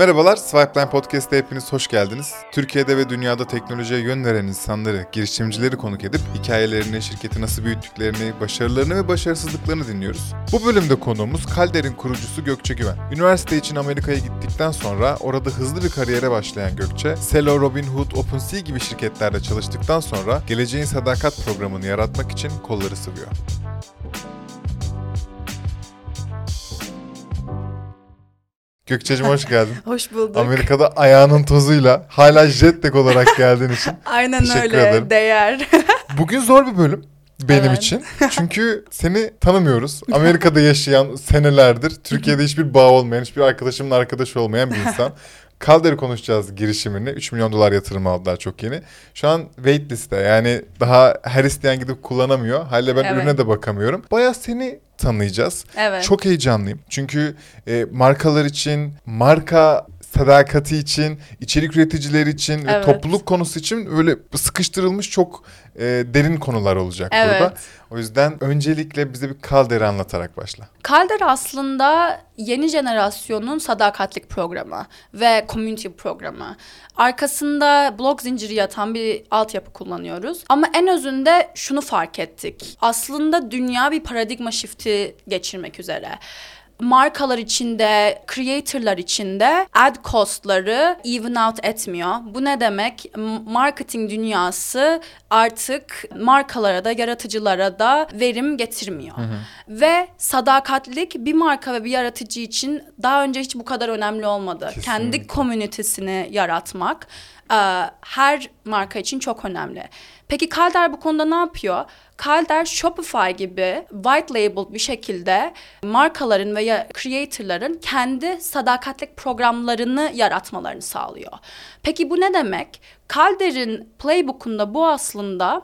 Merhabalar, Swipeline Podcast'te hepiniz hoş geldiniz. Türkiye'de ve dünyada teknolojiye yön veren insanları, girişimcileri konuk edip hikayelerini, şirketi nasıl büyüttüklerini, başarılarını ve başarısızlıklarını dinliyoruz. Bu bölümde konuğumuz Kalder'in kurucusu Gökçe Güven. Üniversite için Amerika'ya gittikten sonra orada hızlı bir kariyere başlayan Gökçe, Selo, Robinhood, OpenSea gibi şirketlerde çalıştıktan sonra Geleceğin Sadakat programını yaratmak için kolları sıvıyor. Gökçe'cim hoş geldin. Hoş bulduk. Amerika'da ayağının tozuyla hala jetlag olarak geldiğin için. Aynen öyle. ederim. Değer. Bugün zor bir bölüm benim Evet. için. Çünkü seni tanımıyoruz. Amerika'da yaşayan senelerdir Türkiye'de hiçbir bağ olmayan, hiçbir arkadaşımın arkadaşı olmayan bir insan. Calder'ı konuşacağız girişimini. 3 milyon dolar yatırım aldılar çok yeni. Şu an waitlist'te yani daha her isteyen gidip kullanamıyor. Hala ben Evet. ürüne de bakamıyorum. Bayağı seni tanıyacağız. evet. Çok heyecanlıyım. Çünkü e, markalar için, marka sadakati için, içerik üreticileri için ve Evet. topluluk konusu için öyle sıkıştırılmış çok e, derin konular olacak burada. Evet. O yüzden öncelikle bize bir kalderi anlatarak başla. Kalder aslında yeni jenerasyonun sadakatlik programı ve community programı. Arkasında blog zinciri yatan bir altyapı kullanıyoruz. Ama en özünde şunu fark ettik. Aslında dünya bir paradigma shifti geçirmek üzere. Markalar içinde, creatorlar içinde ad costları even out etmiyor. Bu ne demek? Marketing dünyası artık markalara da yaratıcılara da verim getirmiyor. Ve sadakatlik bir marka ve bir yaratıcı için daha önce hiç bu kadar önemli olmadı. Kesinlikle. Kendi komünitesini yaratmak her marka için çok önemli. Peki Kalder bu konuda ne yapıyor? Kalder Shopify gibi white label bir şekilde markaların veya creatorların kendi sadakatlik programlarını yaratmalarını sağlıyor. Peki bu ne demek? Kalder'in playbook'unda bu aslında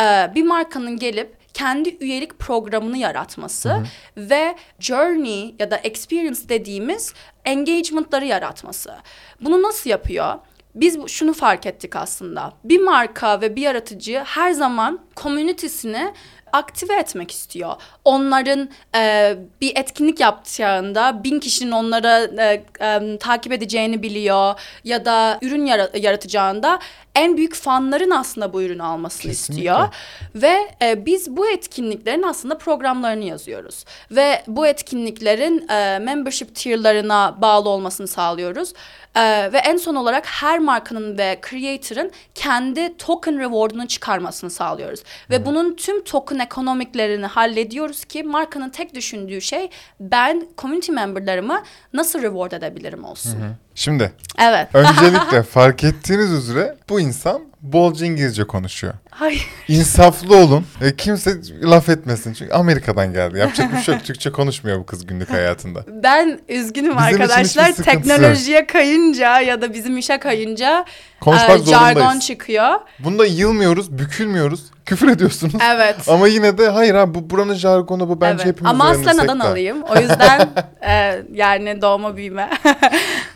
e, bir markanın gelip kendi üyelik programını yaratması ve journey ya da experience dediğimiz engagement'ları yaratması. Bunu nasıl yapıyor? Biz şunu fark ettik aslında. Bir marka ve bir yaratıcı her zaman community'sini aktive etmek istiyor. Onların e, bir etkinlik yapacağında bin kişinin onlara e, e, takip edeceğini biliyor ya da ürün yara- yaratacağında en büyük fanların aslında bu ürünü almasını Kesinlikle. istiyor. Ve e, biz bu etkinliklerin aslında programlarını yazıyoruz. Ve bu etkinliklerin e, membership tier'larına bağlı olmasını sağlıyoruz. E, ve en son olarak her markanın ve creator'ın kendi token reward'unu çıkarmasını sağlıyoruz. Ve bunun tüm token ekonomiklerini hallediyoruz ki markanın tek düşündüğü şey ben community memberlarımı nasıl reward edebilirim olsun. Şimdi Evet. öncelikle fark ettiğiniz üzere bu insan bolca İngilizce konuşuyor. Hayır. İnsaflı olun. E, kimse laf etmesin. Çünkü Amerika'dan geldi. Yapacak bir şey yok. Türkçe konuşmuyor bu kız günlük hayatında. Ben üzgünüm Bizim arkadaşlar. Teknolojiye kayınca ya da bizim işe kayınca Konuşmak e, jargon zorundayız. çıkıyor. Bunda yılmıyoruz, bükülmüyoruz. Küfür ediyorsunuz. Evet. Ama yine de hayır abi bu buranın jargonu bu bence evet. hepimiz Ama de. alayım. O yüzden e, yani doğma büyüme.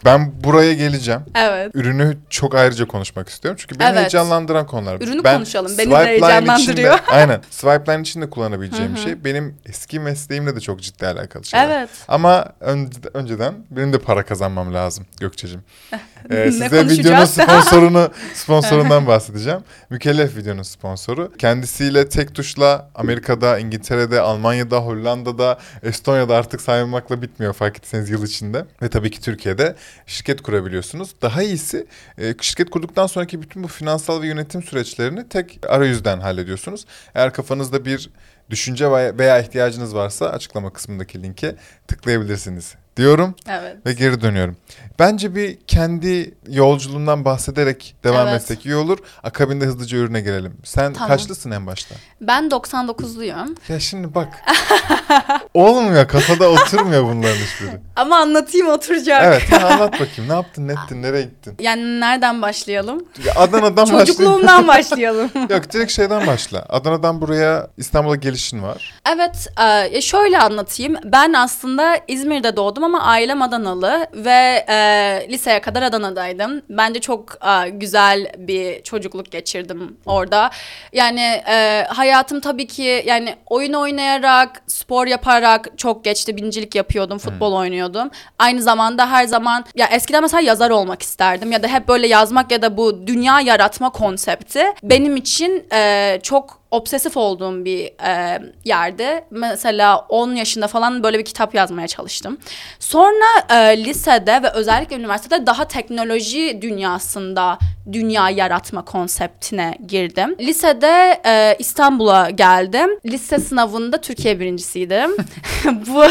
Ben buraya geleceğim. evet. Ürünü çok ayrıca konuşmak istiyorum. Çünkü beni Evet. heyecanlandıran konular. Ürünü Ben konuşalım. Beni de heyecanlandırıyor. içinde- aynen. Swipeline için de kullanabileceğim bir şey. Benim eski mesleğimle de çok ciddi alakalı şeyler. Evet. Ama önce, önceden benim de para kazanmam lazım Gökçe'cim. Ee, Ne size videonun konuşacağız? Sponsorunu sponsorundan bahsedeceğim. Mükellef videonun sponsoru. Kendisiyle tek tuşla Amerika'da, İngiltere'de, Almanya'da, Hollanda'da, Estonya'da artık saymakla bitmiyor fark etseniz yıl içinde. Ve tabii ki Türkiye'de şirket kurabiliyorsunuz. Daha iyisi e, şirket kurduktan sonraki bütün bu finansal ve yönetim süreçlerini tek arayüzden hallediyorsunuz. Eğer kafanızda bir düşünce veya- ihtiyacınız varsa açıklama kısmındaki linke tıklayabilirsiniz diyorum Evet. ve geri dönüyorum. Bence bir kendi yolculuğundan bahsederek devam Evet. etsek iyi olur. Akabinde hızlıca ürüne girelim. Sen Tamam. kaçlısın en başta? Ben 99'luyum. Ya şimdi bak. Olmuyor kafada oturmuyor bunların hiçbiri. Ama anlatayım oturacak. Evet anlat bakayım ne yaptın ne ettin nereye gittin? Yani nereden başlayalım? Ya Adana'dan başla. Çocukluğumdan başlayalım. Yok direkt şeyden başla. Adana'dan buraya İstanbul'a gelişin var. Evet, e, şöyle anlatayım. Ben aslında İzmir'de doğdum doğdum ama ailem Adanalı ve e, liseye kadar Adana'daydım. Bence çok e, güzel bir çocukluk geçirdim orada. Yani e, hayatım tabii ki yani oyun oynayarak, spor yaparak çok geçti. Bincilik yapıyordum, futbol oynuyordum. Aynı zamanda her zaman ya eskiden mesela yazar olmak isterdim ya da hep böyle yazmak ya da bu dünya yaratma konsepti benim için e, çok obsesif olduğum bir e, yerde. Mesela 10 yaşında falan böyle bir kitap yazmaya çalıştım. Sonra e, lisede ve özellikle üniversitede daha teknoloji dünyasında dünya yaratma konseptine girdim. Lisede e, İstanbul'a geldim. Lise sınavında Türkiye birincisiydim. Bu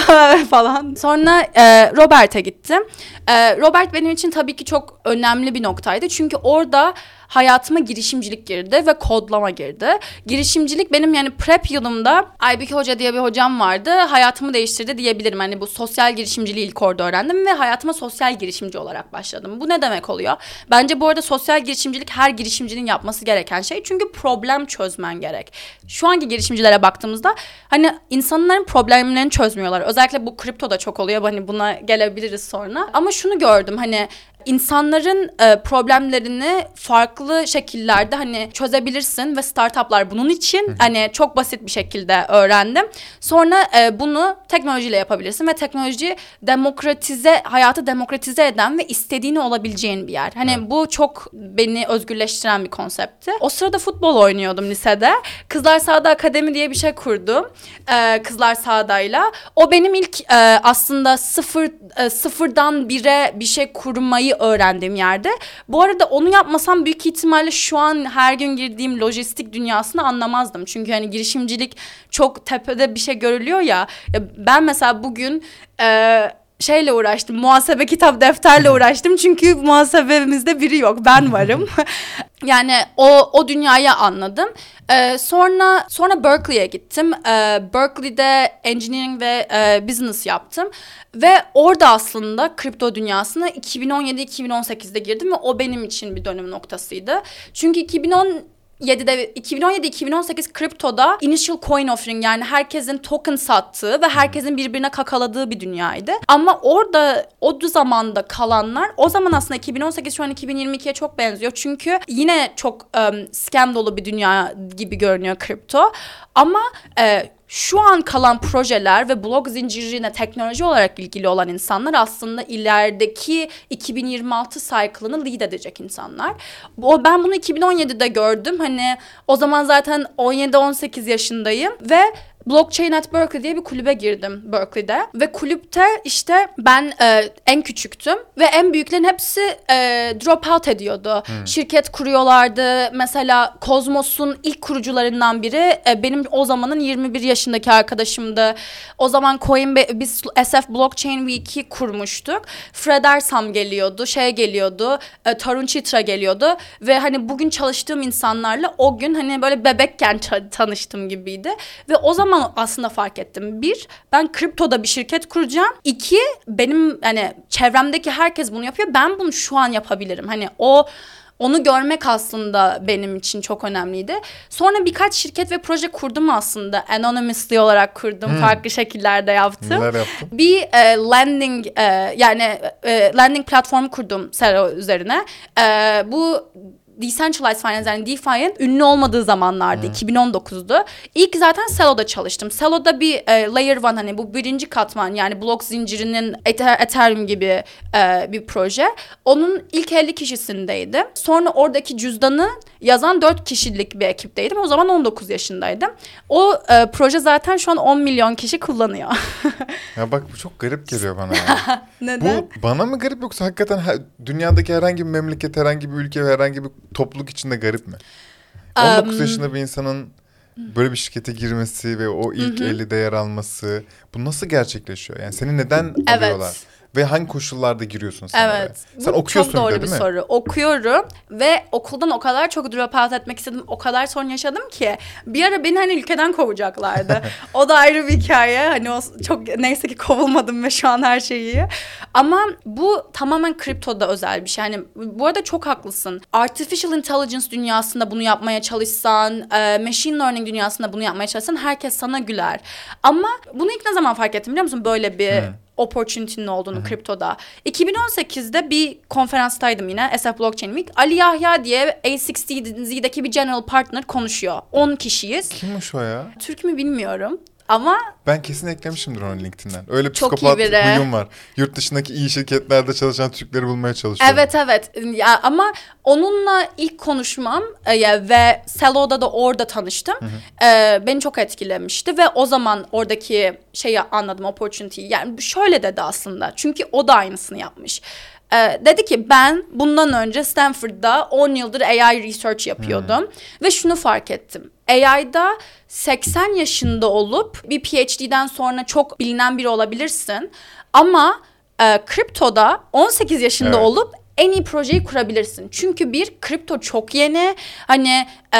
falan. Sonra e, Robert'e gittim. E, Robert benim için tabii ki çok önemli bir noktaydı. Çünkü orada hayatıma girişimcilik girdi ve kodlama girdi. Girişimcilik benim yani prep yılımda Aybüke Hoca diye bir hocam vardı. Hayatımı değiştirdi diyebilirim. Hani bu sosyal girişimciliği ilk orada öğrendim ve hayatıma sosyal girişimci olarak başladım. Bu ne demek oluyor? Bence bu arada sosyal girişimcilik her girişimcinin yapması gereken şey. Çünkü problem çözmen gerek. Şu anki girişimcilere baktığımızda hani insanların problemlerini çözmüyorlar. Özellikle bu kriptoda çok oluyor. Hani buna gelebiliriz sonra. Ama şunu gördüm hani insanların e, problemlerini farklı şekillerde hani çözebilirsin ve startuplar bunun için hani çok basit bir şekilde öğrendim. Sonra e, bunu teknolojiyle yapabilirsin ve teknoloji demokratize hayatı demokratize eden ve istediğini olabileceğin bir yer. Hani bu çok beni özgürleştiren bir konseptti. O sırada futbol oynuyordum lisede. Kızlar Sahada Akademi diye bir şey kurdum. E, Kızlar Sahada'yla. O benim ilk e, aslında sıfır e, sıfırdan bire bir şey kurmayı öğrendiğim yerde. Bu arada onu yapmasam büyük ihtimalle şu an her gün girdiğim lojistik dünyasını anlamazdım. Çünkü hani girişimcilik çok tepede bir şey görülüyor ya. ya ben mesela bugün e, şeyle uğraştım. Muhasebe kitap defterle uğraştım. Çünkü muhasebemizde biri yok. Ben varım. yani o o dünyayı anladım. Ee, sonra sonra Berkeley'e gittim. Ee, Berkeley'de engineering ve e, business yaptım. Ve orada aslında kripto dünyasına 2017-2018'de girdim ve o benim için bir dönüm noktasıydı. Çünkü 2010 2017'de 2017-2018 kriptoda initial coin offering yani herkesin token sattığı ve herkesin birbirine kakaladığı bir dünyaydı. Ama orada o zamanda kalanlar o zaman aslında 2018 şu an 2022'ye çok benziyor. Çünkü yine çok um, scam dolu bir dünya gibi görünüyor kripto. Ama e, şu an kalan projeler ve blok zincirine teknoloji olarak ilgili olan insanlar aslında ilerideki 2026 cycle'ını lead edecek insanlar. O ben bunu 2017'de gördüm. Hani o zaman zaten 17-18 yaşındayım ve Blockchain at Berkeley diye bir kulübe girdim Berkeley'de ve kulüpte işte ben e, en küçüktüm ve en büyüklerin hepsi e, drop out ediyordu. Hmm. Şirket kuruyorlardı. Mesela Kozmos'un ilk kurucularından biri e, benim o zamanın 21 yaşındaki arkadaşımdı. O zaman Coinbase biz SF Blockchain Week'i kurmuştuk. Fred Ersam geliyordu, şey geliyordu, e, Tarun Chitra geliyordu ve hani bugün çalıştığım insanlarla o gün hani böyle bebekken tanıştım gibiydi ve o zaman zaman aslında fark ettim. Bir, ben kriptoda bir şirket kuracağım. İki, benim hani çevremdeki herkes bunu yapıyor. Ben bunu şu an yapabilirim. Hani o onu görmek aslında benim için çok önemliydi. Sonra birkaç şirket ve proje kurdum aslında. Anonymously olarak kurdum. Hmm. Farklı şekillerde yaptım. Neler yaptın? Bir e, landing e, yani e, landing platformu kurdum Sero üzerine. E, bu Decentralized Finance yani DeFi'nin ünlü olmadığı zamanlardı. Hmm. 2019'du. İlk zaten Celo'da çalıştım. Celo'da bir e, Layer One hani bu birinci katman yani blok zincirinin Ethereum gibi e, bir proje. Onun ilk 50 kişisindeydim. Sonra oradaki cüzdanı yazan 4 kişilik bir ekipteydim. O zaman 19 yaşındaydım. O e, proje zaten şu an 10 milyon kişi kullanıyor. ya bak bu çok garip geliyor bana. Neden? Bu bana mı garip yoksa hakikaten her, dünyadaki herhangi bir memleket, herhangi bir ülke ve herhangi bir topluluk içinde garip mi? 19 um, yaşında bir insanın böyle bir şirkete girmesi ve o ilk hı 50'de yer alması bu nasıl gerçekleşiyor? Yani seni neden evet. alıyorlar? Ve hangi koşullarda giriyorsun sen Evet. Oraya? Sen Bu okuyorsun çok doğru bir, bir soru. Okuyorum ve okuldan o kadar çok drop out etmek istedim. O kadar sorun yaşadım ki. Bir ara beni hani ülkeden kovacaklardı. o da ayrı bir hikaye. Hani o çok neyse ki kovulmadım ve şu an her şey iyi. Ama bu tamamen kriptoda özel bir şey. Hani bu arada çok haklısın. Artificial intelligence dünyasında bunu yapmaya çalışsan, e, machine learning dünyasında bunu yapmaya çalışsan herkes sana güler. Ama bunu ilk ne zaman fark ettim biliyor musun? Böyle bir hmm opportunity'nin olduğunu kriptoda. 2018'de bir konferanstaydım yine SF Blockchain Week. Ali Yahya diye A60Z'deki bir general partner konuşuyor. 10 kişiyiz. Kimmiş o ya? Türk mü bilmiyorum ama Ben kesin eklemişimdir onu LinkedIn'den. Öyle Çok psikopat huyum var. Yurt dışındaki iyi şirketlerde çalışan Türkleri bulmaya çalışıyorum. Evet evet ya ama onunla ilk konuşmam e, ve Selo'da da orada tanıştım. E, beni çok etkilemişti ve o zaman oradaki şeyi anladım opportunity'yi. Yani şöyle dedi aslında. Çünkü o da aynısını yapmış. E, dedi ki ben bundan önce Stanford'da 10 yıldır AI research yapıyordum ve şunu fark ettim. AI'da 80 yaşında olup bir PhD'den sonra çok bilinen biri olabilirsin ama e, kriptoda 18 yaşında Evet. olup en iyi projeyi kurabilirsin. Çünkü bir kripto çok yeni. Hani e,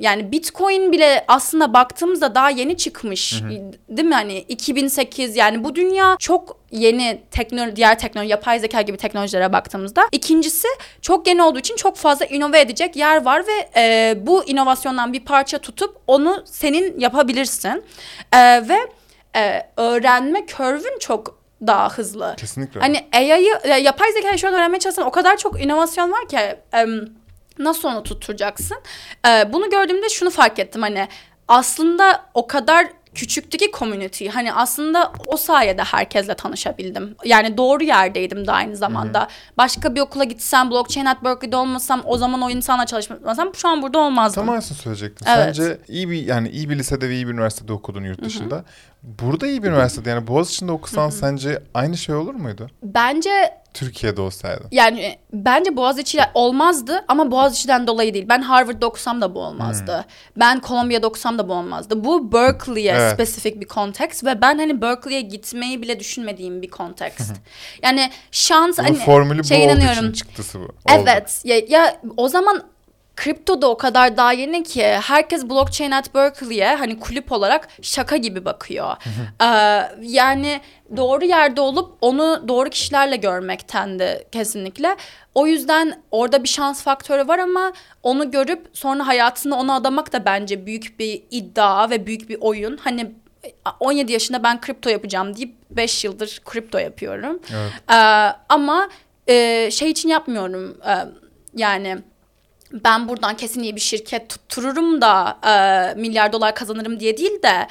yani Bitcoin bile aslında baktığımızda daha yeni çıkmış. Değil mi? Hani 2008 yani bu dünya çok yeni teknoloji diğer teknoloji yapay zeka gibi teknolojilere baktığımızda. İkincisi çok yeni olduğu için çok fazla inove edecek yer var ve e, bu inovasyondan bir parça tutup onu senin yapabilirsin. E, ve e, öğrenme curve'ün çok daha hızlı. Kesinlikle. Hani AI'yı ya, yapay zekayı şu an öğrenmeye çalışsan o kadar çok inovasyon var ki nasıl onu tutturacaksın? Bunu gördüğümde şunu fark ettim hani aslında o kadar küçüktü ki community. Hani aslında o sayede herkesle tanışabildim. Yani doğru yerdeydim de aynı zamanda. Başka bir okula gitsem, blockchain at Berkeley'de olmasam, o zaman o insanla çalışmasam şu an burada olmazdım. Tam aynısını söyleyecektim. Evet. Sence iyi bir yani iyi bir lisede ve iyi bir üniversitede okudun yurt dışında. Burada iyi bir üniversitede yani Boğaziçi'nde okusan sence aynı şey olur muydu? Bence Türkiye'de olsaydı. Yani bence Boğaziçi olmazdı ama Boğaziçi'den dolayı değil. Ben Harvard'da okusam da bu olmazdı. Ben Columbia'da okusam da bu olmazdı. Bu Berkeley'e Evet. spesifik bir kontekst ve ben hani Berkeley'e gitmeyi bile düşünmediğim bir kontekst. yani şans Bunun hani formülü bu şey olduğu inanıyorum. için çıktısı bu. Oldu. Evet. Ya, ya o zaman kripto da o kadar daha yeni ki herkes blockchain at Berkeley'e hani kulüp olarak şaka gibi bakıyor. Ee, yani doğru yerde olup onu doğru kişilerle görmekten de kesinlikle. O yüzden orada bir şans faktörü var ama onu görüp sonra hayatını ona adamak da bence büyük bir iddia ve büyük bir oyun. Hani 17 yaşında ben kripto yapacağım deyip 5 yıldır kripto yapıyorum. Evet. Ee, ama e, şey için yapmıyorum. Ee, yani ben buradan kesin iyi bir şirket tuttururum da e, milyar dolar kazanırım diye değil de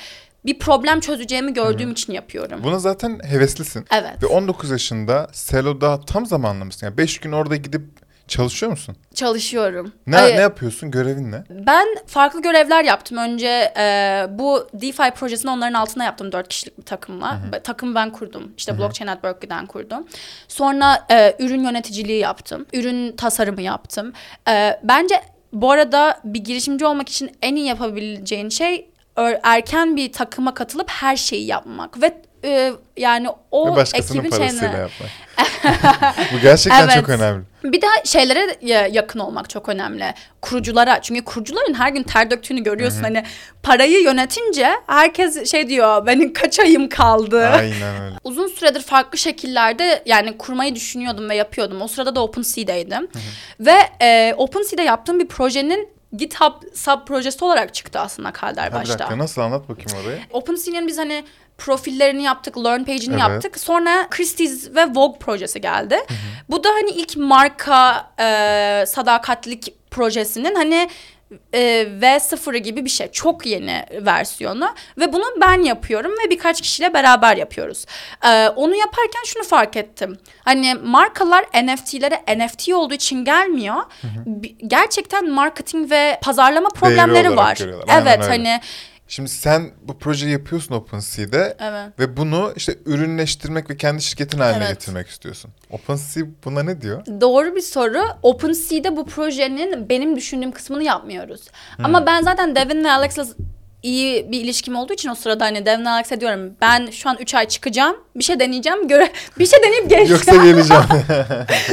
bir problem çözeceğimi gördüğüm için yapıyorum. Buna zaten heveslisin. Evet. Ve 19 yaşında Selo'da tam zamanlı mısın? Yani 5 gün orada gidip çalışıyor musun? Çalışıyorum. Ne, Ay, ne yapıyorsun? Görevin ne? Ben farklı görevler yaptım. Önce e, bu DeFi projesini onların altına yaptım dört kişilik bir takımla. Be- Takımı ben kurdum. İşte Blockchain at Berkeley'den kurdum. Sonra e, ürün yöneticiliği yaptım. Ürün tasarımı yaptım. E, bence bu arada bir girişimci olmak için en iyi yapabileceğin şey erken bir takıma katılıp her şeyi yapmak ve e, yani o başkasının ekibin parasıyla şeyine- yapmak. bu gerçekten Evet. çok önemli. Bir de şeylere ya- yakın olmak çok önemli. Kuruculara. Çünkü kurucuların her gün ter döktüğünü görüyorsun. Hani parayı yönetince herkes şey diyor benim kaç ayım kaldı. Aynen öyle. Uzun süredir farklı şekillerde yani kurmayı düşünüyordum ve yapıyordum. O sırada da OpenSea'deydim. Ve e, OpenSea'de yaptığım bir projenin GitHub sub projesi olarak çıktı aslında Kalder Ha, bir başta. dakika nasıl anlat bakayım orayı. OpenSea'nin biz hani profillerini yaptık, learn page'ini Evet. yaptık. Sonra Christie's ve Vogue projesi geldi. Bu da hani ilk marka e, sadakatlik projesinin hani e, V0'ı gibi bir şey. Çok yeni versiyonu ve bunu ben yapıyorum ve birkaç kişiyle beraber yapıyoruz. E, onu yaparken şunu fark ettim. Hani markalar NFT'lere NFT olduğu için gelmiyor. Bi- Gerçekten marketing ve pazarlama problemleri var. görüyorlar. Aynen Evet öyle. Şimdi sen bu projeyi yapıyorsun OpenSea'de Evet. ve bunu işte ürünleştirmek ve kendi şirketin haline Evet. getirmek istiyorsun. OpenSea buna ne diyor? Doğru bir soru. OpenSea'de bu projenin benim düşündüğüm kısmını yapmıyoruz. Ama ben zaten Devin ve Alex'la iyi bir ilişkim olduğu için o sırada hani Devin Alex'e diyorum ben şu an 3 ay çıkacağım. Bir şey deneyeceğim. Göre bir şey deneyip geleceğim. Yoksa geleceğim.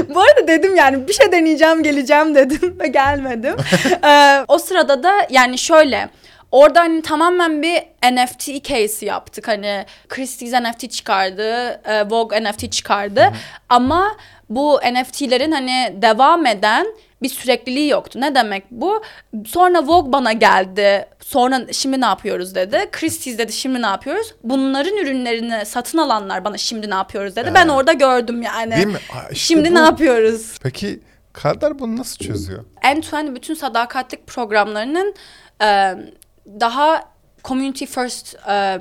bu arada dedim yani bir şey deneyeceğim geleceğim dedim ve gelmedim. Ee, o sırada da yani şöyle Orada hani tamamen bir NFT case yaptık. Hani Christie's NFT çıkardı, e, Vogue NFT çıkardı. Ama bu NFT'lerin hani devam eden bir sürekliliği yoktu. Ne demek bu? Sonra Vogue bana geldi. Sonra şimdi ne yapıyoruz dedi. Christie's dedi şimdi ne yapıyoruz? Bunların ürünlerini satın alanlar bana şimdi ne yapıyoruz dedi. Ben Evet. orada gördüm yani. Değil mi? Aa, işte şimdi bu. ne yapıyoruz? Peki Kalder bunu nasıl çözüyor? end-to-end bütün sadakatlik programlarının e, daha community first e,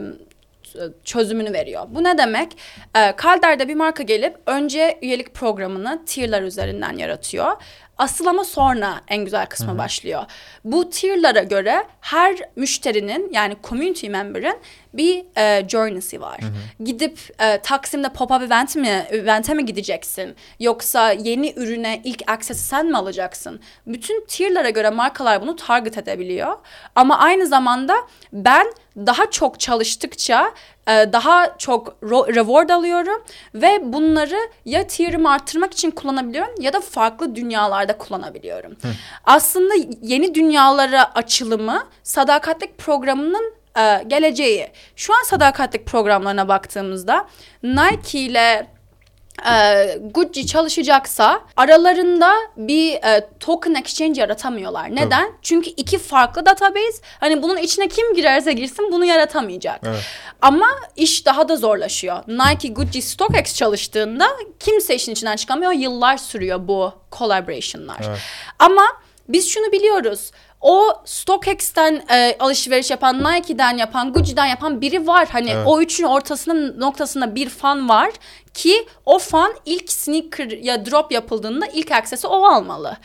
çözümünü veriyor. Bu ne demek? E, Kalder'de bir marka gelip önce üyelik programını tier'lar üzerinden yaratıyor. Asıl ama sonra en güzel kısmı başlıyor. Bu tier'lara göre her müşterinin yani community member'ın bir e, journey'si var. Gidip e, Taksim'de pop-up event mi, event'e mi gideceksin? Yoksa yeni ürüne ilk access'i sen mi alacaksın? Bütün tier'lara göre markalar bunu target edebiliyor. Ama aynı zamanda ben daha çok çalıştıkça e, daha çok reward alıyorum ve bunları ya tier'imi arttırmak için kullanabiliyorum ya da farklı dünyalarda kullanabiliyorum. Aslında yeni dünyalara açılımı sadakatlik programının e, geleceği. Şu an sadakatlik programlarına baktığımızda Nike ile e, Gucci çalışacaksa aralarında bir e, token exchange yaratamıyorlar. Neden? Çünkü iki farklı database. Hani bunun içine kim girerse girsin bunu yaratamayacak. Evet. Ama iş daha da zorlaşıyor. Nike, Gucci, StockX çalıştığında kimse işin içinden çıkamıyor. Yıllar sürüyor bu collaboration'lar. Evet. Ama biz şunu biliyoruz. O StockX'ten e, alışveriş yapan, Nike'den yapan, Gucci'den yapan biri var. Hani Evet. o üçün ortasının noktasında bir fan var ki o fan ilk sneaker ya drop yapıldığında ilk access'i o almalı.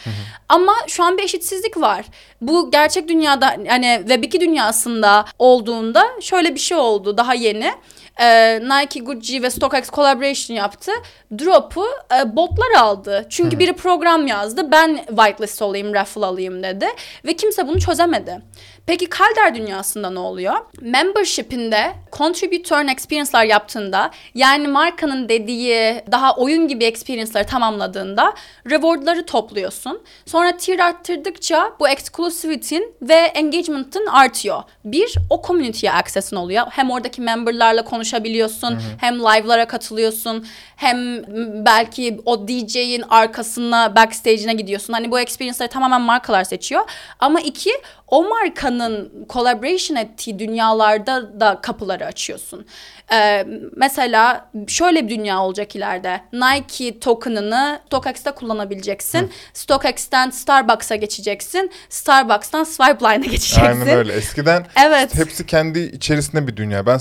Ama şu an bir eşitsizlik var. Bu gerçek dünyada hani Web2 dünyasında olduğunda şöyle bir şey oldu daha yeni. Ee, Nike, Gucci ve StockX collaboration yaptı. Drop'u e, botlar aldı. Çünkü biri program yazdı. Ben whitelist olayım, raffle alayım dedi. Ve kimse bunu çözemedi. Peki Calder dünyasında ne oluyor? Membership'inde contribute to earn experience'lar yaptığında yani markanın dediği daha oyun gibi experience'ları tamamladığında reward'ları topluyorsun. Sonra tier arttırdıkça bu exclusivity'in ve engagement'ın artıyor. Bir, o community'ye access'in oluyor. Hem oradaki memberlarla konuşabiliyorsun, hem live'lara katılıyorsun, hem belki o DJ'in arkasına, backstage'ine gidiyorsun. Hani bu experience'ları tamamen markalar seçiyor. Ama iki, o markanın collaboration ettiği dünyalarda da kapıları açıyorsun. Ee, mesela şöyle bir dünya olacak ileride. Nike token'ını StockX'te kullanabileceksin. StockX'ten Starbucks'a geçeceksin. Starbucks'tan Swipeline'a geçeceksin. Aynen öyle. Eskiden Evet. hepsi kendi içerisinde bir dünya. Ben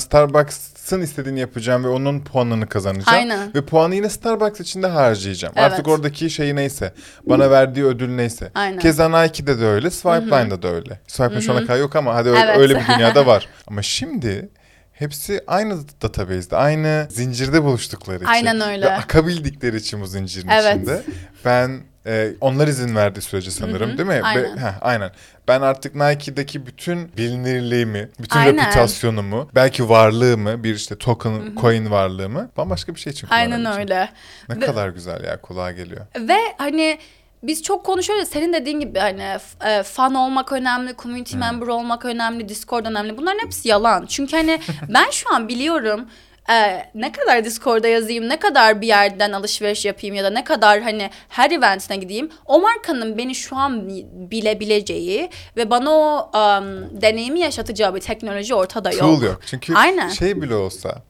Starbucks'ın istediğini yapacağım ve onun puanını kazanacağım. Aynen. Ve puanı yine Starbucks içinde harcayacağım. Evet. Artık oradaki şey neyse. Bana verdiği ödül neyse. Aynen. Keza Nike'de de öyle. Swipeline'da da öyle. Swipeline'da şu ana kadar yok ama hadi öyle, Evet. öyle bir dünyada var. Ama şimdi hepsi aynı database'de, aynı zincirde buluştukları için. Aynen öyle. Ve akabildikleri için bu zincirin Evet. içinde. Ben e, onlar izin verdiği sürece sanırım değil mi? Aynen. heh, aynen. Ben artık Nike'deki bütün bilinirliğimi, bütün Aynen. reputasyonumu, belki varlığımı, bir işte token, coin varlığımı bambaşka bir şey için Aynen öyle. Ne Ve- kadar güzel ya kulağa geliyor. Ve hani biz çok konuşuyoruz. Senin dediğin gibi hani e, fan olmak önemli, community member olmak önemli, Discord önemli. Bunların hepsi yalan. Çünkü hani ben şu an biliyorum e, ne kadar Discord'da yazayım, ne kadar bir yerden alışveriş yapayım ya da ne kadar hani her eventine gideyim. O markanın beni şu an bilebileceği ve bana o um, deneyimi yaşatacağı bir teknoloji ortada yok. Tool yok. Çünkü Aynen. şey bile olsa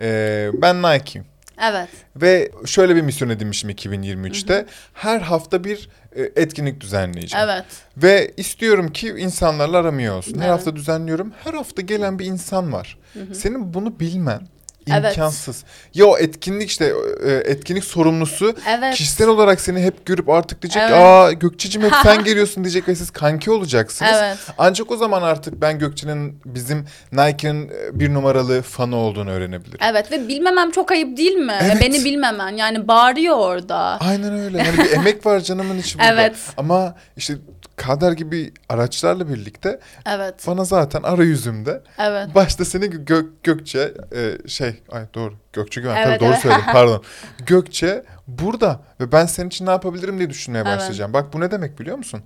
e, ben Nike'yim. Evet. Ve şöyle bir misyon edinmişim 2023'te. Her hafta bir e, etkinlik düzenleyeceğim. Evet. Ve istiyorum ki insanlarla aramıyor olsun. Her Evet. hafta düzenliyorum. Her hafta gelen bir insan var. Senin bunu bilmen. İmkansız. Ya o etkinlik işte e, etkinlik sorumlusu Evet. kişisel olarak seni hep görüp artık diyecek Evet. aa Gökçe'cim hep sen geliyorsun diyecek ve siz kanki olacaksınız. Evet. Ancak o zaman artık ben Gökçe'nin bizim Nike'nin e, bir numaralı fanı olduğunu öğrenebilirim. Evet ve bilmemem çok ayıp değil mi? Evet. Beni bilmemen yani bağırıyor orada. Aynen öyle. Yani bir emek var canımın içi burada. Evet. Ama işte Kader gibi araçlarla birlikte Evet. bana zaten arayüzümde Evet. başta seni Gö- Gökçe e, şey ay doğru Gökçe Güven Evet, tabii doğru evet. söyledim pardon. Gökçe burada ve ben senin için ne yapabilirim diye düşünmeye Evet. başlayacağım. Bak bu ne demek biliyor musun?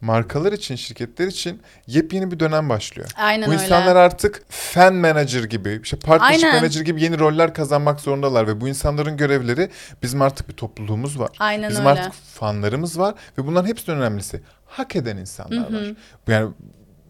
Markalar için, şirketler için yepyeni bir dönem başlıyor. Aynen Bu öyle. insanlar artık fan manager gibi, işte partnership Aynen. manager gibi yeni roller kazanmak zorundalar ve bu insanların görevleri bizim artık bir topluluğumuz var. Aynen bizim öyle. artık fanlarımız var ve bunların hepsinden önemlisi hak eden insanlar var. Yani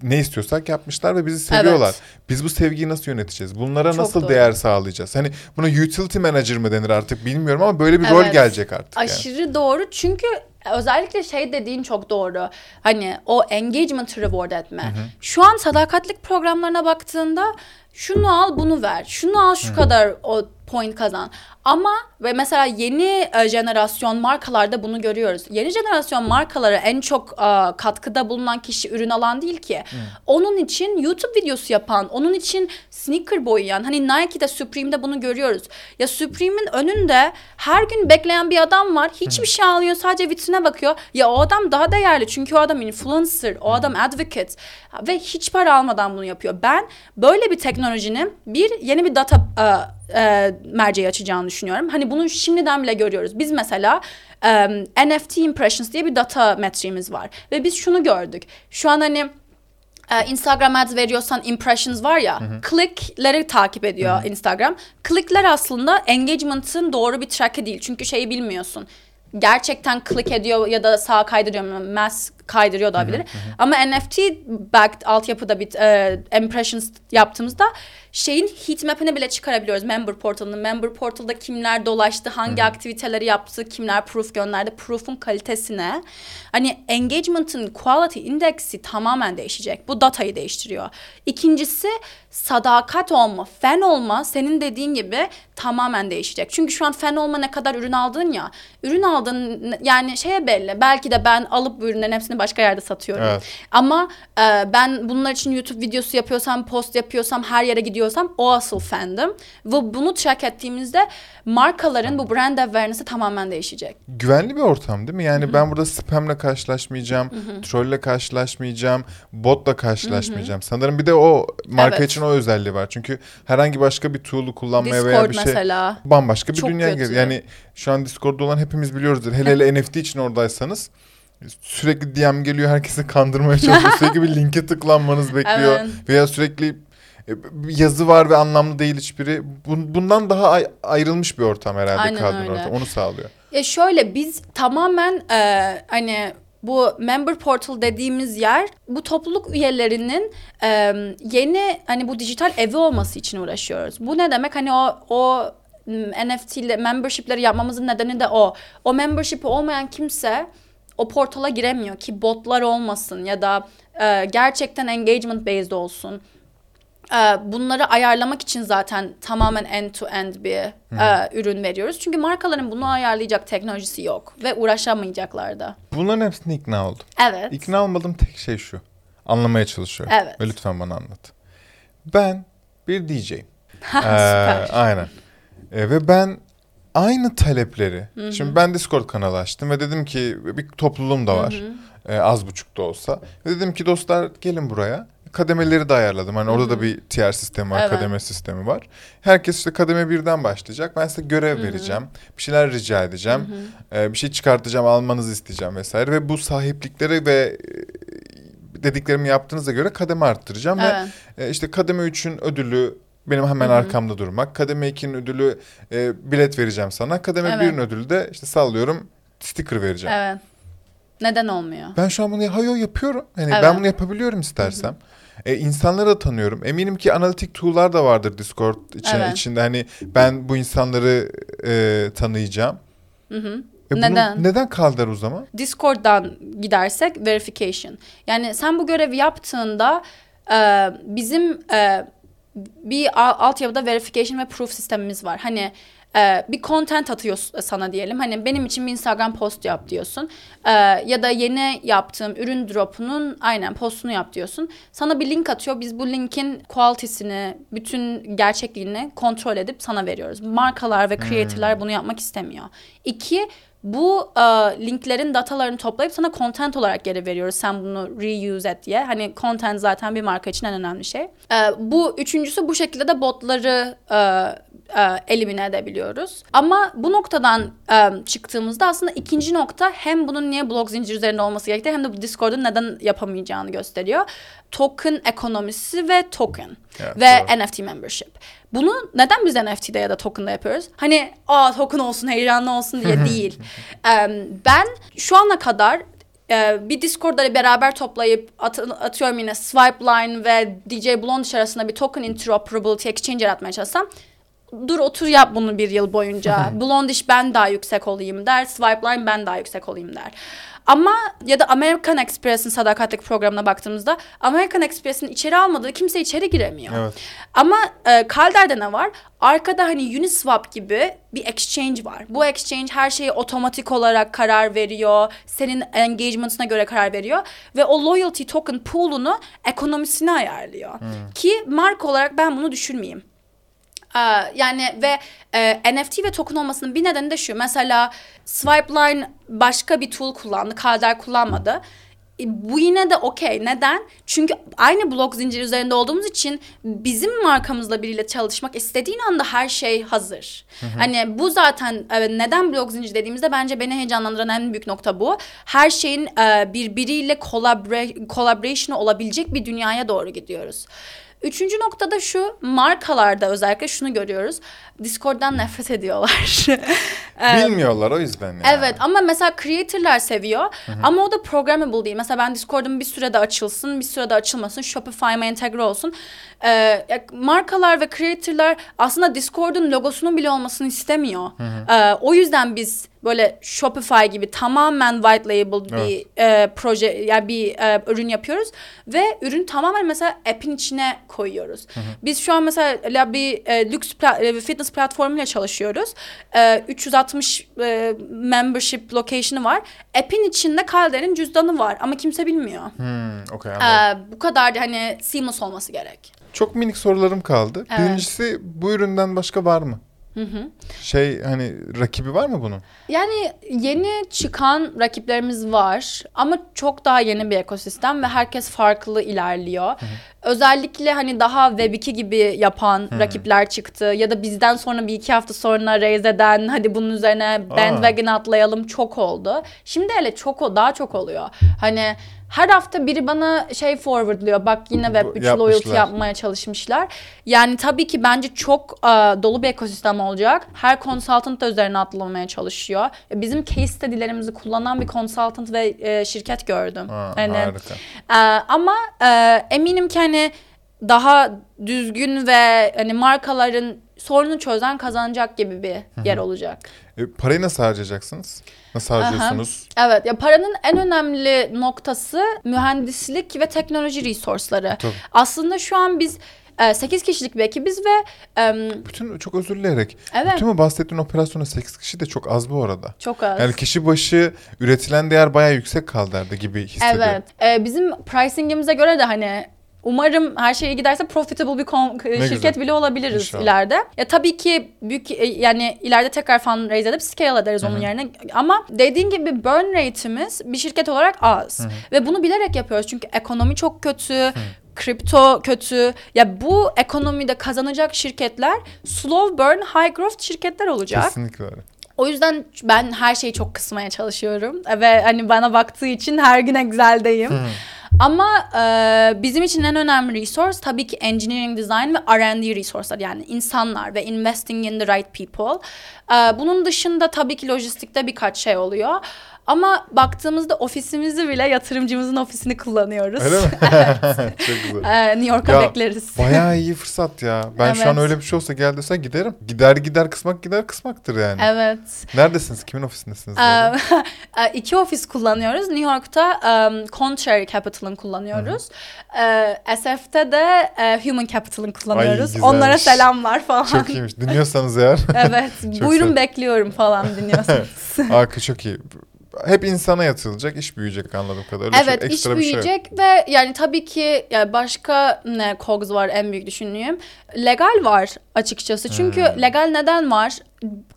ne istiyorsak yapmışlar ve bizi seviyorlar. Evet. Biz bu sevgiyi nasıl yöneteceğiz? Bunlara Çok nasıl doğru. değer sağlayacağız? Hani buna utility manager mı denir artık bilmiyorum ama böyle bir rol Evet. gelecek artık. yani. Aşırı doğru çünkü özellikle şey dediğin çok doğru. Hani o engagement'ı reward etme. Şu an sadakatlik programlarına baktığında şunu al bunu ver. Şunu al şu kadar o point kazan. Ama ve mesela yeni e, jenerasyon markalarda bunu görüyoruz. Yeni jenerasyon markalara en çok e, katkıda bulunan kişi ürün alan değil ki. Onun için YouTube videosu yapan, onun için sneaker boyayan, hani Nike'de, Supreme'de bunu görüyoruz. Ya Supreme'in önünde her gün bekleyen bir adam var. Hiçbir şey almıyor, sadece vitrine bakıyor. Ya o adam daha değerli çünkü o adam influencer, o adam advocate ve hiç para almadan bunu yapıyor. Ben böyle bir teknolojinin bir yeni bir data e, e, merceği açacağını düşünüyorum. Hani bunu şimdiden bile görüyoruz. Biz mesela e, NFT impressions diye bir data metriğimiz var ve biz şunu gördük. Şu an hani e, Instagram ads veriyorsan impressions var ya, clickleri takip ediyor Instagram. Clickler aslında engagement'ın doğru bir track'i değil. Çünkü şeyi bilmiyorsun. Gerçekten click ediyor ya da sağa kaydırıyor mass kaydırıyor da olabilir. Ama NFT backed altyapıda bir e, impressions yaptığımızda şeyin heat map'ini bile çıkarabiliyoruz member portalının. Member portalda kimler dolaştı, hangi aktiviteleri yaptı, kimler proof gönderdi, proof'un kalitesine. Hani engagement'ın quality indeksi tamamen değişecek. Bu datayı değiştiriyor. İkincisi sadakat olma, fan olma senin dediğin gibi tamamen değişecek. Çünkü şu an fan olma ne kadar ürün aldın ya. Ürün aldın yani şeye belli. Belki de ben alıp bu ürünlerin hepsini başka yerde satıyorum. Evet. Ama e, ben bunlar için YouTube videosu yapıyorsam, post yapıyorsam, her yere gidiyorsam o asıl fandım. Ve bunu track ettiğimizde markaların bu brand awareness'ı tamamen değişecek. Güvenli bir ortam değil mi? Yani ben burada spamle karşılaşmayacağım, trolle karşılaşmayacağım, botla karşılaşmayacağım. Sanırım bir de o marka Evet. için o özelliği var. Çünkü herhangi başka bir tool'u kullanmaya veya Discord bir şey mesela. bambaşka bir Çok dünya kötü. Yani şu an Discord'da olan hepimiz biliyoruzdur. Hele hele NFT için oradaysanız sürekli DM geliyor herkesi kandırmaya çalışıyor. sürekli bir linke tıklanmanız bekliyor. Evet. Veya sürekli e, yazı var ve anlamlı değil hiçbiri. Bun- Bundan daha ay- ayrılmış bir ortam herhalde Aynen kadın öyle. ortam. Onu sağlıyor. Ya şöyle biz tamamen e, hani bu member portal dediğimiz yer bu topluluk üyelerinin e, yeni hani bu dijital evi olması için uğraşıyoruz. Bu ne demek? Hani o o m, NFT ile membership'leri yapmamızın nedeni de o. O membership olmayan kimse o portala giremiyor ki botlar olmasın ya da e, gerçekten engagement based olsun. E, bunları ayarlamak için zaten tamamen end to end bir e, ürün veriyoruz. Çünkü markaların bunu ayarlayacak teknolojisi yok ve uğraşamayacaklar da. Bunların hepsine ikna oldum. Evet. İkna olmadığım tek şey şu. Anlamaya çalışıyorum. Evet. Ve lütfen bana anlat. Ben bir DJ'yim. Ee, aynen. Ee, ve ben aynı talepleri. Şimdi ben Discord kanalı açtım ve dedim ki bir topluluğum da var. Ee, az buçuk da olsa. Ve dedim ki dostlar gelin buraya. Kademeleri de ayarladım. Hani orada da bir tier sistemi var, Evet. kademe sistemi var. Herkes işte kademe birden başlayacak. Ben size görev vereceğim. Bir şeyler rica edeceğim. Ee, bir şey çıkartacağım, almanızı isteyeceğim vesaire. Ve bu sahiplikleri ve e, dediklerimi yaptığınıza göre kademe arttıracağım. Evet. Ve e, işte kademe 3'ün ödülü benim hemen arkamda durmak. Kademe 2'nin ödülü e, bilet vereceğim sana. Kademe Evet. 1'in ödülü de işte sallıyorum sticker vereceğim. Evet. Neden olmuyor? Ben şu an bunu hayo yapıyorum. Yani Evet. ben bunu yapabiliyorum istersem. E, insanları da tanıyorum. Eminim ki analitik tool'lar da vardır Discord için, Evet. içinde. Hani ben bu insanları e, tanıyacağım. Hı hı. E, bunu Neden? neden kaldır o zaman? Discord'dan gidersek verification. Yani sen bu görevi yaptığında e, bizim e, bir altyapıda verification ve proof sistemimiz var. Hani e, bir content atıyor sana diyelim. Hani benim için bir Instagram post yap diyorsun. E, ya da yeni yaptığım ürün drop'unun aynen postunu yap diyorsun. Sana bir link atıyor. Biz bu linkin quality'sini, bütün gerçekliğini kontrol edip sana veriyoruz. Markalar ve creator'lar bunu yapmak istemiyor. İki, bu e, linklerin datalarını toplayıp sana content olarak geri veriyoruz. Sen bunu reuse et diye. Hani content zaten bir marka için en önemli şey. E, bu üçüncüsü bu şekilde de botları e, e, elimine edebiliyoruz. Ama bu noktadan e, çıktığımızda aslında ikinci nokta hem bunun niye blok zincir üzerinde olması gerektiği hem de bu Discord'un neden yapamayacağını gösteriyor. Token ekonomisi ve token Evet, ve doğru. NFT membership. Bunu neden biz NFT'de ya da token'da yapıyoruz? Hani aa token olsun, heyecanlı olsun diye değil. Em, ben şu ana kadar e, bir Discord'da beraber toplayıp at- atıyorum yine Swipeline ve DJ Blondish arasında bir token interoperability exchange yaratmaya çalışsam dur otur yap bunu bir yıl boyunca. Blondish ben daha yüksek olayım der. Swipeline ben daha yüksek olayım der. Ama ya da American Express'in sadakatlik programına baktığımızda American Express'in içeri almadığı kimse içeri giremiyor. Evet. Ama e, Calder'de ne var? Arkada hani Uniswap gibi bir exchange var. Bu exchange her şeyi otomatik olarak karar veriyor. Senin engagement'ına göre karar veriyor. Ve o loyalty token pool'unu ekonomisine ayarlıyor. Ki marka olarak ben bunu düşünmeyeyim. Ee, yani ve e, NFT ve token olmasının bir nedeni de şu. Mesela Swipeline başka bir tool kullandı. Calder kullanmadı. E, Bu yine de okey. Neden? Çünkü aynı blok zinciri üzerinde olduğumuz için bizim markamızla biriyle çalışmak istediğin anda her şey hazır. Hani bu zaten evet, neden blok zinciri dediğimizde bence beni heyecanlandıran en büyük nokta bu. Her şeyin e, birbiriyle collabora- collaboration olabilecek bir dünyaya doğru gidiyoruz. Üçüncü noktada şu markalarda özellikle şunu görüyoruz. Discord'dan nefret ediyorlar. Bilmiyorlar o yüzden yani. Evet ama mesela creator'lar seviyor ama o da programmable değil. Mesela ben Discord'um bir sürede açılsın, bir sürede açılmasın, Shopify'ma entegre olsun. Ee, markalar ve creator'lar aslında Discord'un logosunun bile olmasını istemiyor. Ee, o yüzden biz böyle Shopify gibi tamamen white label bir e, proje yani bir e, ürün yapıyoruz ve ürün tamamen mesela app'in içine koyuyoruz. Biz şu an mesela bir e, lüks pla- e, fitness platformuyla çalışıyoruz. E, 360 e, membership location'ı var. App'in içinde Calder'in cüzdanı var ama kimse bilmiyor. Hmm, okey anladım. E, bu kadar hani seamless olması gerek. Çok minik sorularım kaldı. Evet. Birincisi bu üründen başka var mı? Şey hani rakibi var mı bunun? Yani yeni çıkan rakiplerimiz var ama çok daha yeni bir ekosistem ve herkes farklı ilerliyor. Özellikle hani daha Web2 gibi yapan rakipler çıktı ya da bizden sonra bir iki hafta sonra raise eden hadi bunun üzerine bandwagon atlayalım çok oldu. Şimdi hele çok o daha çok oluyor. Hani her hafta biri bana şey forwardlıyor. Bak yine Web3 yapmışlar. loyalty yapmaya çalışmışlar. Yani tabii ki bence çok e, dolu bir ekosistem olacak. Her consultant da üzerine atlamaya çalışıyor. E, Bizim case study'lerimizi kullanan bir consultant ve e, şirket gördüm. Ha, Hani, harika. e, ama e, eminim ki hani daha düzgün ve hani markaların sorunu çözen kazanacak gibi bir yer olacak. E, parayı nasıl harcayacaksınız? Nasıl harcıyorsunuz? Evet ya paranın en önemli noktası mühendislik ve teknoloji resource'ları. Tabii. Aslında şu an biz e, 8 kişilik bir ekibiz ve em, Bütün çok özür dileyerek. Evet. Bütün bu bahsettiğin operasyona 8 kişi de çok az bu arada. çok az. Yani kişi başı üretilen değer bayağı yüksek kaldı gibi hissediyorum. evet. E, bizim pricing'imize göre de hani Umarım her şey iyi giderse profitable bir kom- şirket güzel. bile olabiliriz İnşallah. ileride. Ya tabii ki büyük e, yani ileride tekrar fundraise edip scale ederiz onun yerine. Ama dediğin gibi burn rate'imiz bir şirket olarak az. Ve bunu bilerek yapıyoruz. Çünkü ekonomi çok kötü. Kripto kötü. Ya bu ekonomide kazanacak şirketler slow burn, high growth şirketler olacak. Kesinlikle öyle. O yüzden ben her şeyi çok kısmaya çalışıyorum ve hani bana baktığı için her gün Excel'deyim. Ama e, bizim için en önemli resource tabii ki engineering design ve R&D resource'lar yani insanlar ve investing in the right people. E, bunun dışında tabii ki lojistikte birkaç şey oluyor. Ama baktığımızda ofisimizi bile yatırımcımızın ofisini kullanıyoruz. Öyle mi? çok güzel. E, New York'a Ya, bekleriz. Bayağı iyi fırsat ya. Ben şu an Evet. öyle bir şey olsa gel desen giderim. Gider gider kısmak gider kısmaktır yani. Evet. Neredesiniz? Kimin ofisindesiniz? Ee, e, iki ofis kullanıyoruz. New York'ta um, Contrary Capital'ın kullanıyoruz. Ee, SF'te de e, Human Capital'ın kullanıyoruz. güzelmiş. Onlara selamlar falan. çok iyiymiş. Dinliyorsanız eğer. evet. Buyurun bekliyorum falan dinliyorsanız. Arka çok iyi. Hep insana yatılacak, iş büyüyecek anladığım kadarıyla. Evet iş ekstra bir şey büyüyecek ve yani tabii ki yani başka ne COGS var en büyük düşündüğüm. Legal var açıkçası. Çünkü Hmm. legal neden var?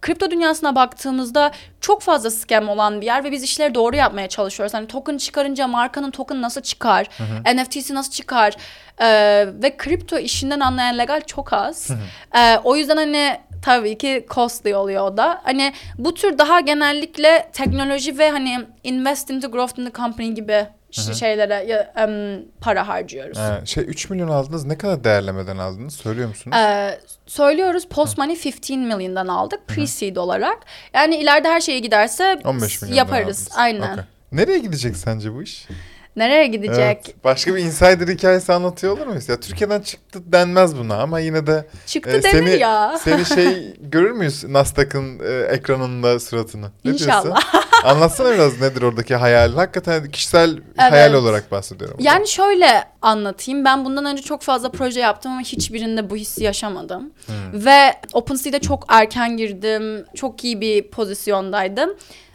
Kripto dünyasına baktığımızda çok fazla scam olan bir yer ve biz işleri doğru yapmaya çalışıyoruz. Hani token çıkarınca markanın token nasıl çıkar? NFT'si nasıl çıkar? Ee, ve kripto işinden anlayan legal çok az. Ee, o yüzden hani tabii ki costly oluyor o da. Hani bu tür daha genellikle teknoloji ve hani invest into growth in the company gibi işte şeylere ya, em, para harcıyoruz. Ha, şey 3 milyon aldınız. Ne kadar değerlemeden aldınız? Söylüyor musunuz? Ee, söylüyoruz post money 15 million'dan aldık pre-seed olarak. Yani ileride her şeye giderse 15 milyon yaparız. Aynen. Nereye gidecek sence bu iş? Nereye gidecek? Evet. Başka bir insider hikayesi anlatıyor olur muyuz? Ya Türkiye'den çıktı denmez buna ama yine de Çıktı e, denir seni ya. seni şey görür müyüz Nasdaq'ın e, ekranında suratını? Ne İnşallah. diyorsun? Anlatsana biraz nedir oradaki hayal? Hakikaten kişisel hayal olarak bahsediyorum. Yani şöyle anlatayım. Ben bundan önce çok fazla proje yaptım ama hiçbirinde bu hissi yaşamadım. Hmm. Ve OpenSea'de çok erken girdim. Çok iyi bir pozisyondaydım.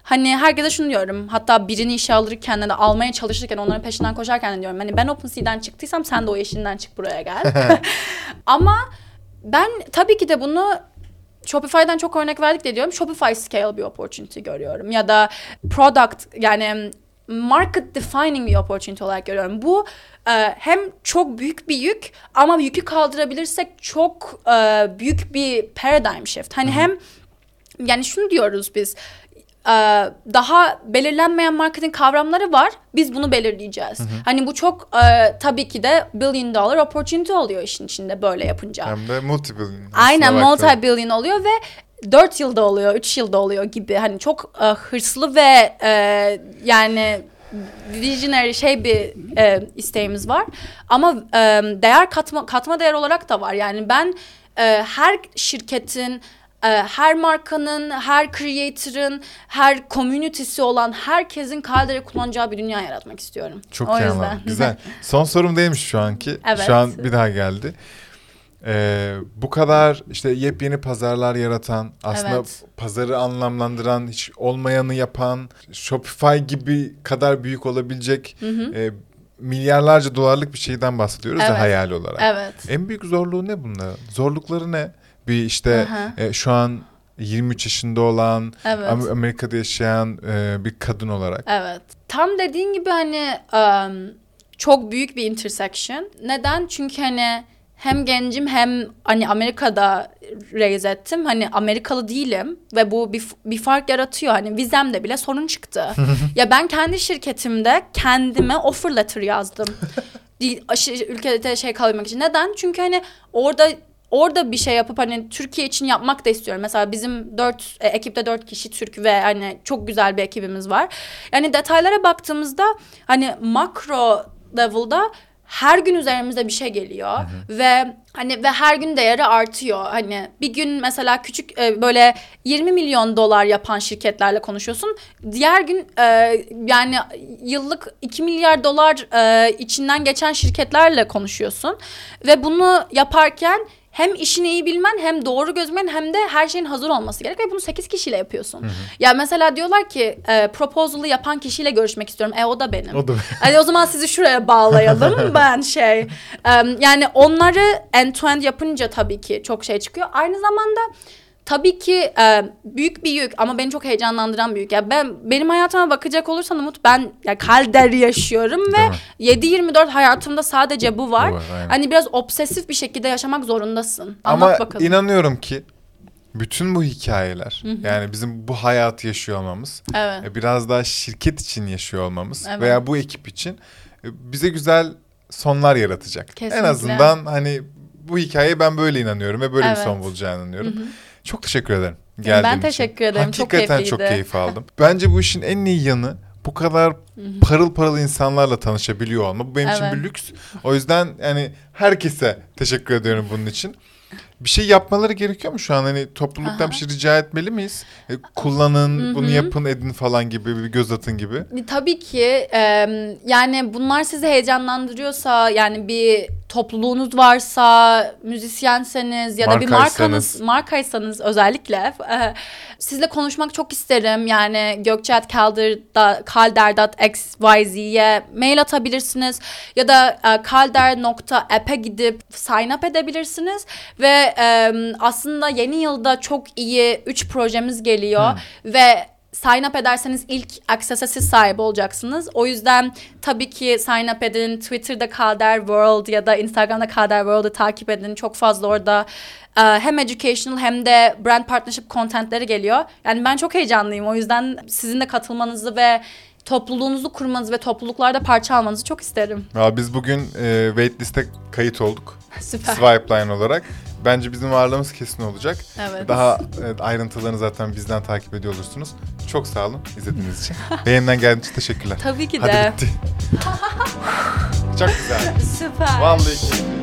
Hani herkese şunu diyorum. Hatta birini işe alırken de almaya çalışırken onların peşinden koşarken de diyorum. Hani ben OpenSea'den çıktıysam sen de o yeşilinden çık buraya gel. ama ben tabii ki de bunu Shopify'dan çok örnek verdik de diyorum. Shopify scale bir opportunity görüyorum. Ya da product yani market defining bir opportunity olarak görüyorum. Bu e, hem çok büyük bir yük ama yükü kaldırabilirsek çok e, büyük bir paradigm shift. Hani hem yani şunu diyoruz biz daha belirlenmeyen marketing kavramları var. Biz bunu belirleyeceğiz. Hani bu çok e, tabii ki de billion dollar opportunity oluyor işin içinde böyle yapınca. Hem de multiple. Aynen aslına baktığında. multi-billion oluyor ve 4 yılda oluyor, 3 yılda oluyor gibi. Hani çok e, hırslı ve e, yani visionary şey bir e, isteğimiz var. Ama e, değer katma katma değer olarak da var. Yani ben e, her şirketin e, her markanın, her creator'ın, her community'si olan herkesin Caldera'yı kullanacağı bir dünya yaratmak istiyorum. Çok o yüzden. Güzel. Son sorum değilmiş şu anki. Evet. Şu an bir daha geldi. Ee, bu kadar işte yepyeni pazarlar yaratan, aslında Evet. pazarı anlamlandıran, hiç olmayanı yapan, Shopify gibi kadar büyük olabilecek e, milyarlarca dolarlık bir şeyden bahsediyoruz Evet. ya hayal olarak. Evet. En büyük zorluğu ne bunların? Zorlukları ne? Bir işte Aha. e, şu an 23 yaşında olan, Evet. Am- Amerika'da yaşayan e, bir kadın olarak. Evet. Tam dediğin gibi hani um, çok büyük bir intersection. Neden? Çünkü hani hem gencim hem hani Amerika'da raise ettim. Hani Amerikalı değilim ve bu bir, bir fark yaratıyor. Hani vizemde bile sorun çıktı. ya ben kendi şirketimde kendime offer letter yazdım. Değil, aşı- ülkede şey kalabilmek için. Neden? Çünkü hani orada orada bir şey yapıp hani Türkiye için yapmak da istiyorum. Mesela bizim dört e, ekipte dört kişi Türk ve hani çok güzel bir ekibimiz var. Yani detaylara baktığımızda hani makro level'da her gün üzerimize bir şey geliyor ve hani ve her gün değeri artıyor. Hani bir gün mesela küçük e, böyle 20 milyon dolar yapan şirketlerle konuşuyorsun. Diğer gün e, yani yıllık 2 milyar dolar e, içinden geçen şirketlerle konuşuyorsun ve bunu yaparken hem işini iyi bilmen hem doğru gözmen hem de her şeyin hazır olması gerek ve bunu 8 kişiyle yapıyorsun. Ya mesela diyorlar ki e, proposal'ı yapan kişiyle görüşmek istiyorum. E o da benim. O da Hani o zaman sizi şuraya bağlayalım ben şey. em, yani onları end to end yapınca tabii ki çok şey çıkıyor. Aynı zamanda tabii ki e, büyük bir yük ama beni çok heyecanlandıran bir yük. Ya ben benim hayatıma bakacak olursan Umut ben ya kalder yaşıyorum ve Değil mi? 7-24 hayatımda sadece bu var. Bu var, aynen. Hani biraz obsesif bir şekilde yaşamak zorundasın. Anlat Ama bakalım. inanıyorum ki bütün bu hikayeler yani bizim bu hayatı yaşıyor olmamız Evet. e, biraz daha şirket için yaşıyor olmamız Evet. veya bu ekip için e, bize güzel sonlar yaratacak. En Kesinlikle. azından hani bu hikayeye ben böyle inanıyorum ve böyle bir Evet. son bulacağını inanıyorum. Çok teşekkür ederim. ben geldiğin için. teşekkür ederim. Çok Hakikaten çok keyifliydi. keyif aldım. Bence bu işin en iyi yanı bu kadar parıl parıl insanlarla tanışabiliyor olma. Bu benim için Evet. bir lüks. O yüzden yani herkese teşekkür ediyorum bunun için. Bir şey yapmaları gerekiyor mu şu an? Hani topluluktan Aha. bir şey rica etmeli miyiz? E, kullanın, bunu yapın, edin falan gibi bir göz atın gibi. E, Tabii ki e, yani bunlar sizi heyecanlandırıyorsa yani bir topluluğunuz varsa müzisyenseniz ya da bir markanız markaysanız özellikle e, sizle konuşmak çok isterim. Yani gökçeatkalder.xyz'ye mail atabilirsiniz ya da e, kalder.app'e gidip sign up edebilirsiniz ve e, aslında yeni yılda çok iyi 3 projemiz geliyor ve sign up ederseniz ilk access'e siz sahibi olacaksınız. O yüzden tabii ki sign up edin. Twitter'da Kader World ya da Instagram'da Kader World'u takip edin. Çok fazla orada e, hem educational hem de brand partnership contentleri geliyor. Yani ben çok heyecanlıyım. O yüzden sizin de katılmanızı ve topluluğunuzu kurmanızı ve topluluklarda parça almanızı çok isterim. Ya biz bugün e, waitlist'e kayıt olduk. Süper. Swipe Line olarak bence bizim varlığımız kesin olacak. Evet. Daha e, ayrıntılarını zaten bizden takip ediyor olursunuz. Çok sağ olun izlediğiniz için. Beğeniden geldiğiniz için teşekkürler. Tabii ki Hadi de. Hadi bitti. Çok güzel. Süper. Vallahi keyifliydi.